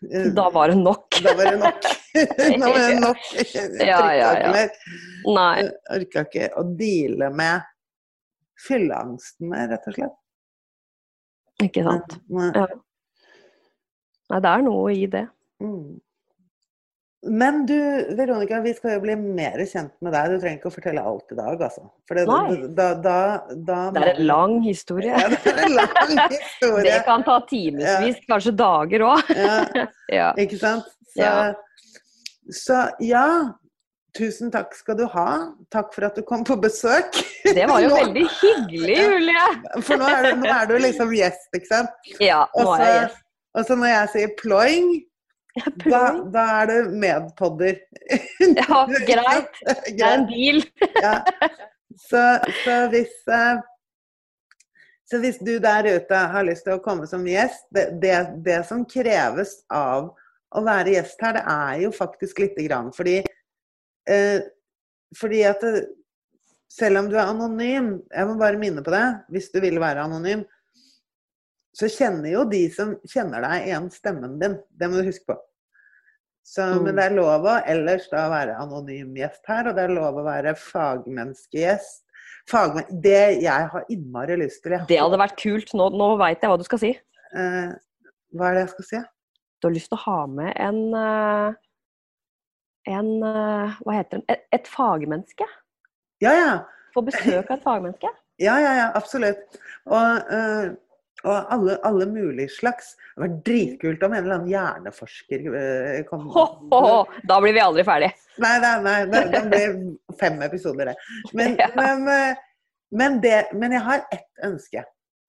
eh, Da var det nok. da var det nok. Nå var det nok. Jeg Ja, ja, ja. Nei. Orka ikke å deale med fylleangsten med, rett og slett. Ikke sant. Nei. Ja. Nei, det er noe i det. Mm. Men du, Veronica, vi skal jo bli mer kjent med deg. Du trenger ikke å fortelle alt i dag, altså. For det, da, da, da Det er en lang historie. Ja, det er en lang historie. Det kan ta timevis, kanskje dager òg. Ja, Ja. ikke sant? Så Ja. så ja. Tusen takk skal du ha. Takk for at du kom på besøk. Det var jo Nå- veldig hyggelig, Julie. For nå er, du, nå er du liksom gjest, ikke sant? Ja, nå er jeg gjest. Og så når jeg sier ploing, da, da er det medpodder. Ja, greit. Det er en deal. ja. så, så, hvis, eh, så hvis du der ute har lyst til å komme som gjest, det, det, det som kreves av å være gjest her, det er jo faktisk lite grann. Fordi, eh, fordi at det, selv om du er anonym, jeg må bare minne på det, hvis du vil være anonym, så kjenner jo de som kjenner deg igjen stemmen din. Det må du huske på. Så, Mm. Men det er lov å ellers da være anonym gjest her, og det er lov å være fagmenneskegjest. Fagmen det jeg har innmari lyst til jeg, Det hadde vært kult. Nå, nå veit jeg hva du skal si. eh, Hva er det jeg skal si? Du har lyst til å ha med en eh, En eh, Hva heter den? Et, et fagmenneske. Ja, ja. Få besøk av et fagmenneske. Ja, ja, ja, absolutt. Og, eh, Og alle, alle mulige slags. Det var dritkult om en eller annen hjerneforsker eh, kom Ho, ho, ho. Da blir vi aldri ferdig. Nei, nei, nei, det, det blir fem episoder, det. Men, Ja. men, men, det, men jeg har ett ønske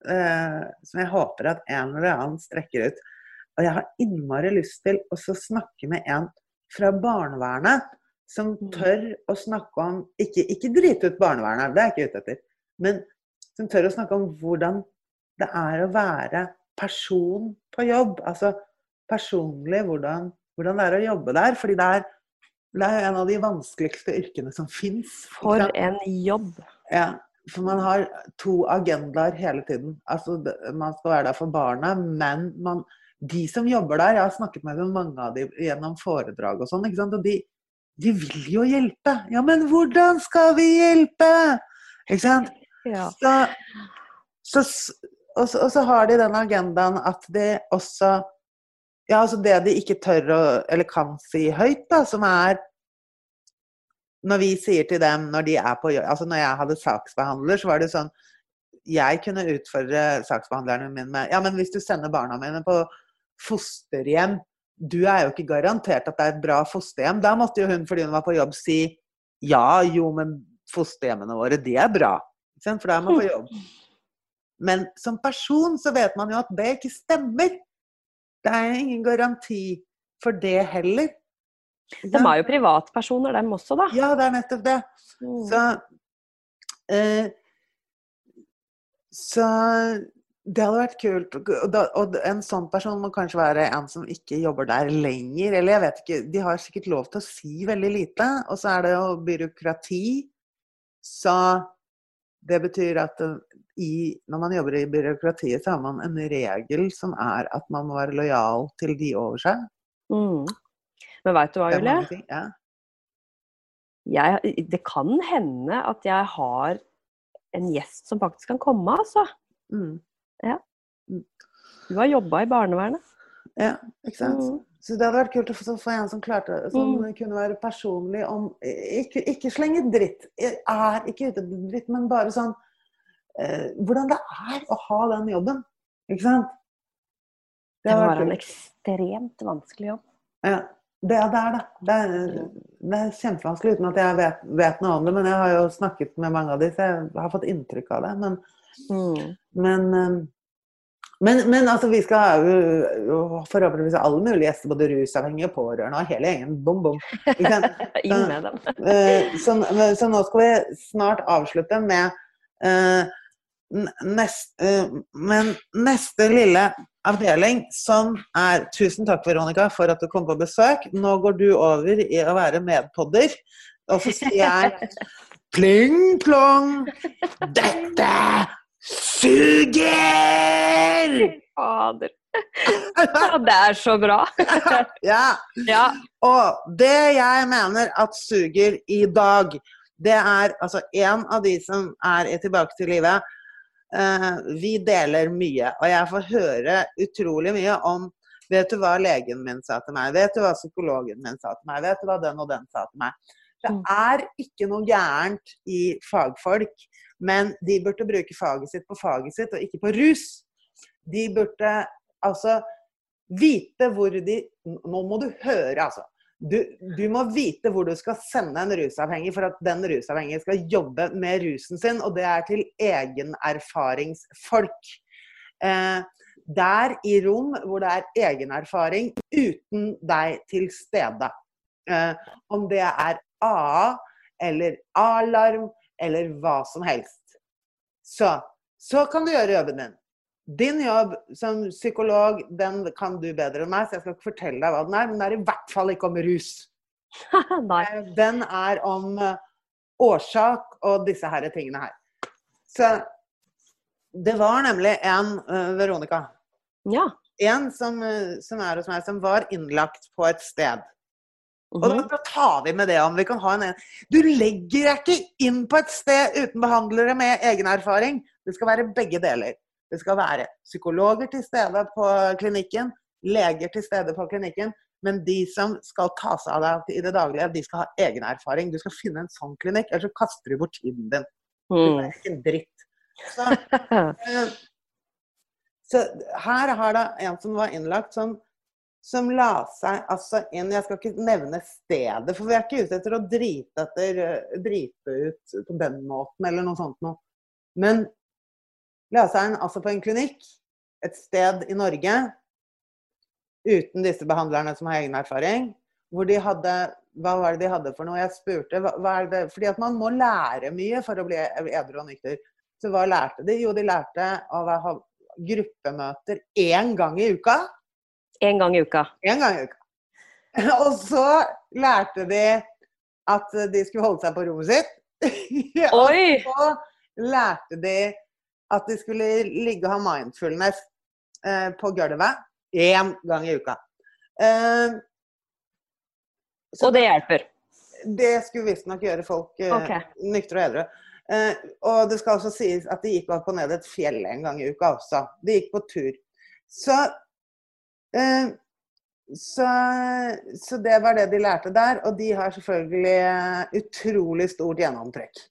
Uh, som jeg håper at en eller annen strekker ut. Og jeg har innmari lyst til å snakke med en fra barnevernet som Mm. tør å snakke om Ikke, ikke drite ut barnevernet, det er jeg ikke ute etter. Men som tør å snakke om hvordan det er å være person på jobb. Altså personlig hvordan, hvordan det er å jobbe der. Fordi det er, det er en av de vanskeligste yrkene som fins. For en jobb. Ja, for man har to agendaer hele tiden. Altså, man skal være der for barna, men man, de som jobber der Jeg har snakket med mange av dem gjennom foredrag og sånn. Og de, de vil jo hjelpe. Ja, men hvordan skal vi hjelpe? Ikke sant? Ja. Så, så, og, så, og så har de den agendaen at de også Ja, altså det de ikke tør å, eller kan si høyt, da, som er Når vi sier til dem når de er på Altså når jeg hadde saksbehandler, så var det sånn Jeg kunne utfordre saksbehandlerne mine med Ja, men hvis du sender barna mine på fosterhjem Du er jo ikke garantert at det er et bra fosterhjem. Da måtte jo hun, fordi hun var på jobb, si ja, jo, men fosterhjemmene våre, de er bra. For da er man på jobb. Men som person så vet man jo at det ikke stemmer. Det er ingen garanti for det heller. De er jo privatpersoner, dem også, da. Ja, det er nettopp det. Mm. Så, eh, så det hadde vært kult. Og, da, og en sånn person må kanskje være en som ikke jobber der lenger. Eller jeg vet ikke, de har sikkert lov til å si veldig lite. Og så er det jo byråkrati. Så det betyr at eh, i, når man jobber i byråkratiet, så har man en regel som er at man må være lojal til de over seg. Mm. Men veit du hva, Julie? Det. Ja. Jeg, det kan hende at jeg har en gjest som faktisk kan komme, altså. Mm. Du har jobba i barnevernet. Ja, ikke sant? Mm. Så det hadde vært kult å få, få en som klarte som Mm. kunne være personlig om Ikke, ikke slenge dritt. Jeg er ikke ute etter dritt, men bare sånn eh, Hvordan det er å ha den jobben. Ikke sant? Det det var en ekstremt vanskelig jobb. Ja, det, det er det. Det er, det er kjempevanskelig uten at jeg vet, vet noe om det. Men jeg har jo snakket med mange av de, så jeg har fått inntrykk av det. Men Mm. Men, eh, men, men altså, vi skal jo- forhåpentligvis ha alle mulige gjester, både rusavhengige, pårørende og hele gjengen. Bom, bom. Inn med dem. Eh, så, så nå skal vi snart avslutte med uh, nest, Men neste lille avdeling, som er Tusen takk, Veronica, for at du kom på besøk. Nå går du over i å være medpodder. Og så sier jeg pling plong, dette suger! Fader. Ja, det er så bra. Ja. Ja. Og det jeg mener at suger i dag, det er altså en av de som er Tilbake til livet. Uh, vi deler mye, og jeg får høre utrolig mye om Vet du hva legen min sa til meg? Vet du hva psykologen min sa til meg? Vet du hva den og den sa til meg? Det Mm. er ikke noe gærent i fagfolk, men de burde bruke faget sitt på faget sitt, og ikke på rus. De burde altså vite hvor de Nå må du høre, altså. Du, du må vite hvor du skal sende en rusavhengig for at den rusavhengige skal jobbe med rusen sin, og det er til egenerfaringsfolk. Eh, der i rom hvor det er egenerfaring uten deg til stede. Eh, om det er AA eller alarm eller hva som helst. Så, så kan du gjøre jobben din. Din jobb som psykolog den kan du bedre enn meg, så jeg skal ikke fortelle deg hva den er, men det er i hvert fall ikke om rus. Eh, Den er om eh, årsak og disse her tingene her. Så det var nemlig en uh, Veronica. Ja. En som, som er hos meg, som var innlagt på et sted. Og da, Mhm. tar vi med det om vi kan ha en. Du legger deg ikke inn på et sted uten behandlere med egen erfaring. Det skal være begge deler. Det skal være psykologer til stede på klinikken, leger til stede på klinikken, men de som skal ta seg av deg i det daglige, de skal ha egen erfaring. Du skal finne en sånn klinikk, ellers så kaster du bort tiden din. Det Mm. er ikke en dritt. Så, eh, Så her har da en som var innlagt, som, som la seg altså inn Jeg skal ikke nevne stedet, for vi er ikke ute etter å drite, etter, eh, drite ut på den måten eller noe sånt noe. Men la seg inn altså på en klinikk et sted i Norge uten disse behandlerne som har egen erfaring, hvor de hadde Hva var det de hadde for noe? Jeg spurte. Hva, hva det? Fordi at man må lære mye for å bli edru og nykter. Så hva lærte de? Jo, de lærte å ha gruppemøter én gang i uka. En gang i uka. En gang i uka. Og så lærte de at de skulle holde seg på rommet sitt. Oi! Og så lærte de at de skulle ligge og ha mindfulness eh, på gulvet én gang i uka. Eh, så Og det hjelper. det skulle visstnok gjøre folk eh, Ok. nyktre og edru. Eh, og det skal også sies at de gikk opp og ned et fjell en gang i uka også. De gikk på tur. Så, så, så det var det de lærte der. Og de har selvfølgelig eh, utrolig stort gjennomtrekk.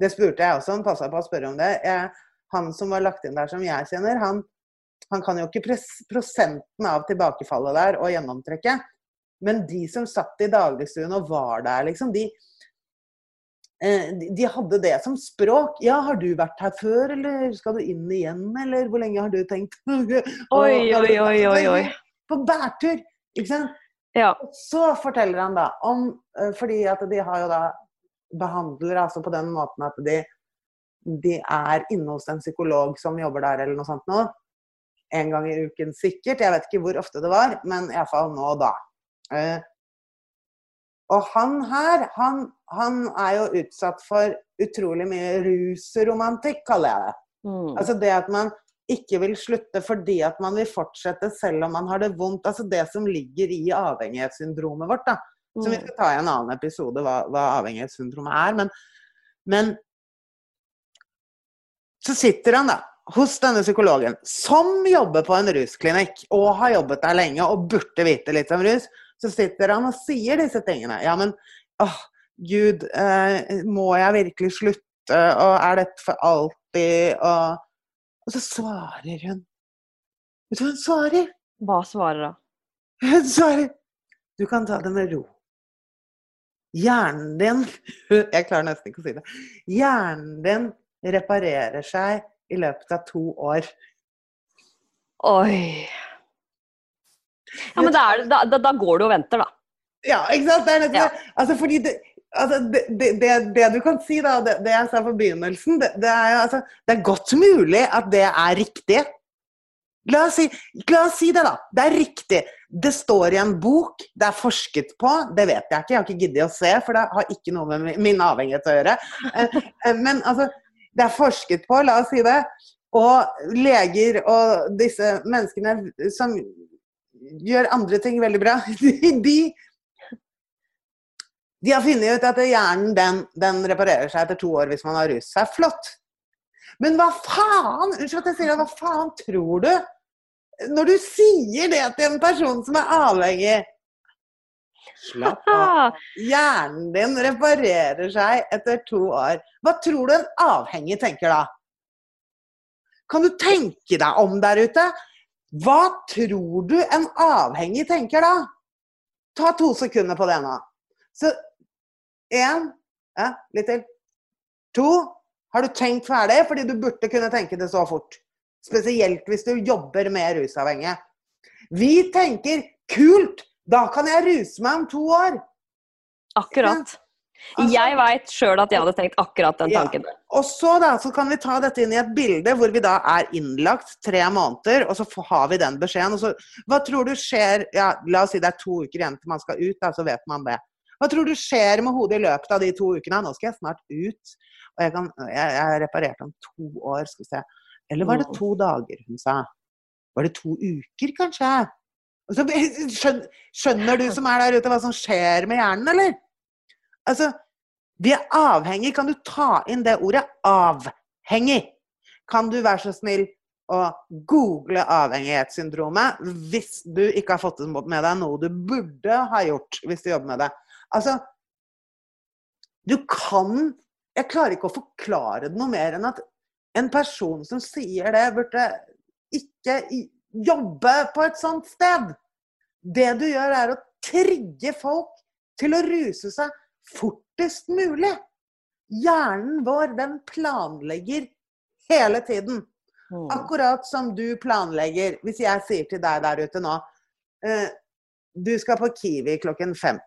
Det spurte jeg også, han passa på å spørre om det. Jeg, han som var lagt inn der som jeg kjenner, han, han kan jo ikke prosenten av tilbakefallet der og gjennomtrekket. Men de som satt i dagligstuen og var der, liksom, de, eh, de, de hadde det som språk. Ja, har du vært her før, eller skal du inn igjen, eller hvor lenge har du tenkt? Oi, oi, oi, oi, oi. På bærtur, ikke sant? Ja. Så forteller han da om eh, Fordi at de har jo da behandlere altså på den måten at de, de er inne hos en psykolog som jobber der, eller noe sånt nå. En gang i uken sikkert. Jeg vet ikke hvor ofte det var, men iallfall nå og da. Eh, og han her, han, han er jo utsatt for utrolig mye rusromantikk, kaller jeg det. Mm. Altså det at man ikke vil slutte fordi at man vil fortsette selv om man har det vondt. Altså det som ligger i avhengighetssyndromet vårt, da. Som vi Mm. skal ta i en annen episode, hva, hva avhengighetssyndromet er. Men, men så sitter han da hos denne psykologen, som jobber på en rusklinikk, og har jobbet der lenge og burde vite litt om rus. Så sitter han og sier disse tingene. Ja, men åh, gud, eh, må jeg virkelig slutte? Og er dette for alltid? Og, og så svarer hun. Vet du hva hun svarer? Hva svarer da? Hun svarer Du kan ta det med ro. Hjernen din Jeg klarer nesten ikke å si det. Hjernen din reparerer seg i løpet av to år. Oi. Ja, men da, er, det- da, da, går du og venter, da. Ja, ikke sant? Det er nettopp Ja. Altså, fordi det, altså, det, det, det, du kan si, da, det, det jeg sa på begynnelsen, det, er jo altså Det er godt mulig at det er riktig. La oss, si, la oss si det, da. Det er riktig. Det står i en bok, det er forsket på. Det vet jeg ikke, jeg har ikke giddet å se, for det har ikke noe med min- avhengighet å gjøre. Eh, Men altså, det er forsket på, la oss si det. Og leger og disse menneskene som gjør andre ting veldig bra, de, de har funnet ut at hjernen den, den reparerer seg etter to år hvis man har rus. Det er flott. Men hva faen unnskyld at jeg sier det, hva faen tror du? Når du sier det til en person som er avhengig Slapp av. Hjernen din reparerer seg etter to år. Hva tror du en avhengig tenker da? Kan du tenke deg om der ute? Hva tror du en avhengig tenker da? Ta to sekunder på det nå. Så én ja, Litt til. To. Har du tenkt ferdig? Fordi du burde kunne tenke det så fort. Spesielt hvis du jobber med rusavhengige. Vi tenker kult! Da kan jeg ruse meg om to år. akkurat. Altså- Jeg veit sjøl at jeg hadde tenkt akkurat den Ja. tanken. Og så da, så kan vi ta dette inn i et bilde hvor vi da er innlagt tre måneder, og så har vi den beskjeden. Og så, hva tror du skjer ja, La oss si det er to uker igjen til man skal ut, da, så vet man det. Hva tror du skjer med hodet i løpet av de to ukene? Nå skal jeg snart ut, og jeg, kan, jeg, jeg reparerte reparert om to år, skal vi se. Eller var det to dager hun sa? Var det to uker, kanskje? Så, skjønner, skjønner du som er der ute hva som skjer med hjernen, eller? Altså, vi er avhengig. Kan du ta inn det ordet 'avhengig'? Kan du være så snill å google avhengighetssyndromet hvis du ikke har fått med deg noe du burde ha gjort hvis du jobber med det? Altså, du kan Jeg klarer ikke å forklare det noe mer enn at en person som sier det, burde ikke jobbe på et sånt sted. Det du gjør, er å trigge folk til å ruse seg fortest mulig. Hjernen vår, den planlegger hele tiden. Mm. Akkurat som du planlegger. Hvis jeg sier til deg der ute nå eh, Du skal på Kiwi klokken fem.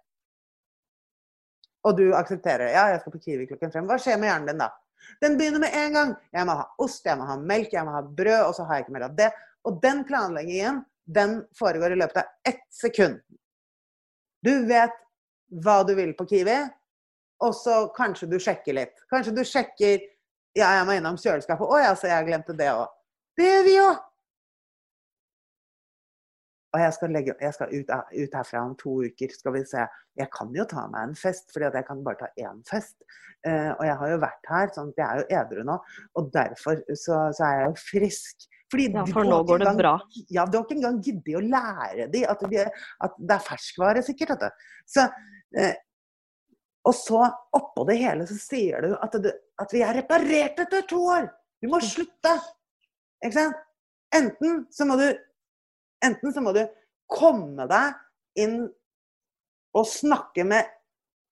Og du aksepterer. Ja, jeg skal på Kiwi klokken fem. Hva skjer med hjernen din da? Den begynner med en gang. Jeg må ha ost, jeg må ha melk, jeg må ha brød, og så har jeg ikke mer av det. Og den planleggingen, den foregår i løpet av ett sekund. Du vet hva du vil på Kiwi, og så kanskje du sjekker litt. Kanskje du sjekker Ja, jeg må innom kjøleskapet. Å ja, så jeg glemte det òg. Det gjør vi jo! Og jeg skal, legge, jeg skal ut, ut herfra om to uker. Skal vi se. Jeg kan jo ta meg en fest, fordi jeg kan bare ta én fest. Eh, og jeg har jo vært her, sånn at jeg er jo edru nå. Og derfor så, så er jeg jo frisk. Fordi Ja, for nå går det gang, bra. Ja, du har ikke engang giddet å lære dem at, de, at det er ferskvare, sikkert. Vet du. Så, eh, og så oppå det hele så sier du at, du at vi er reparert etter to år! Du må slutte! Ikke sant? Enten så må du Enten så må du komme deg inn og snakke med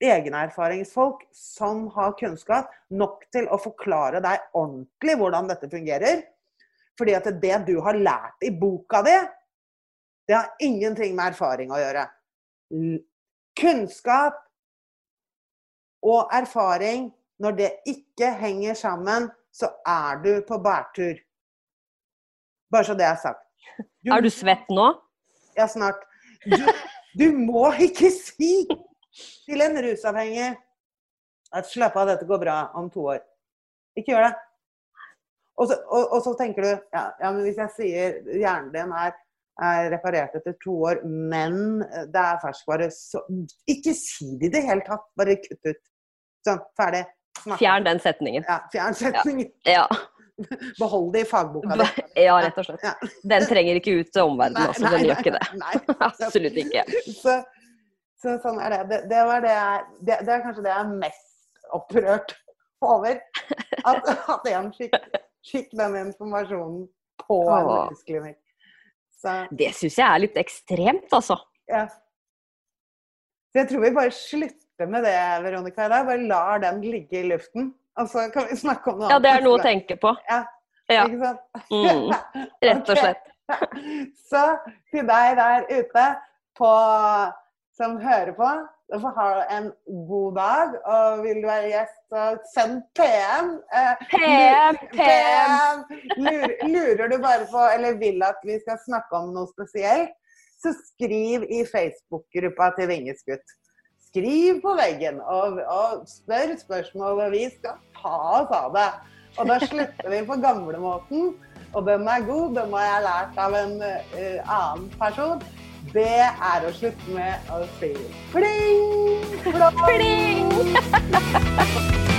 egenerfaringsfolk som har kunnskap nok til å forklare deg ordentlig hvordan dette fungerer. Fordi at det du har lært i boka di, det har ingenting med erfaring å gjøre. Kunnskap og erfaring, når det ikke henger sammen, så er du på bærtur. Bare så det er sagt. Er du svett nå? Ja, snart. Du, du må ikke si til en rusavhengig at 'slapp av, dette går bra om to år'. Ikke gjør det. Og så, og, og så tenker du ja, ja, men hvis jeg sier hjernen din er, er reparert etter to år, men det er ferskvare, så Ikke si det i det hele tatt. Bare kutt ut. Sånn, ferdig. Snakka. Fjern den setningen. Ja, fjern setningen. Ja. Ja. Behold det i fagboka di. ja, rett og slett. Ja. Den trenger ikke ut til omverdenen også, den gjør ikke det. nei. Absolutt ikke. Så, så sånn er det. Det, det, var det, jeg, det, det er kanskje det jeg er mest opprørt over. At, at en fikk, fikk den informasjonen på en Åh. rusklinikk. Det syns jeg er litt ekstremt, altså. ja. Så jeg tror vi bare slutter med det, Veronica, i dag. Bare lar den ligge i luften. Og så kan vi snakke om noe annet? Ja, det er noe å tenke på. Ja, Ja. ikke sant? Mm, Rett og slett. slett. Så til deg der ute på, som hører på, du får ha en god dag. Og vil du være gjest, så send PM. Eh, PM, PM. PM. Lurer, lurer du bare på, eller vil at vi skal snakke om noe spesielt, så skriv i Facebook-gruppa til Vingeskutt. Skriv på veggen og, og spør spørsmål, og vi skal ta oss av det. Og da slutter vi på gamlemåten. Og den er god, den har jeg lært av en uh, annen person. Det er å slutte med å si pling, plong. Pling!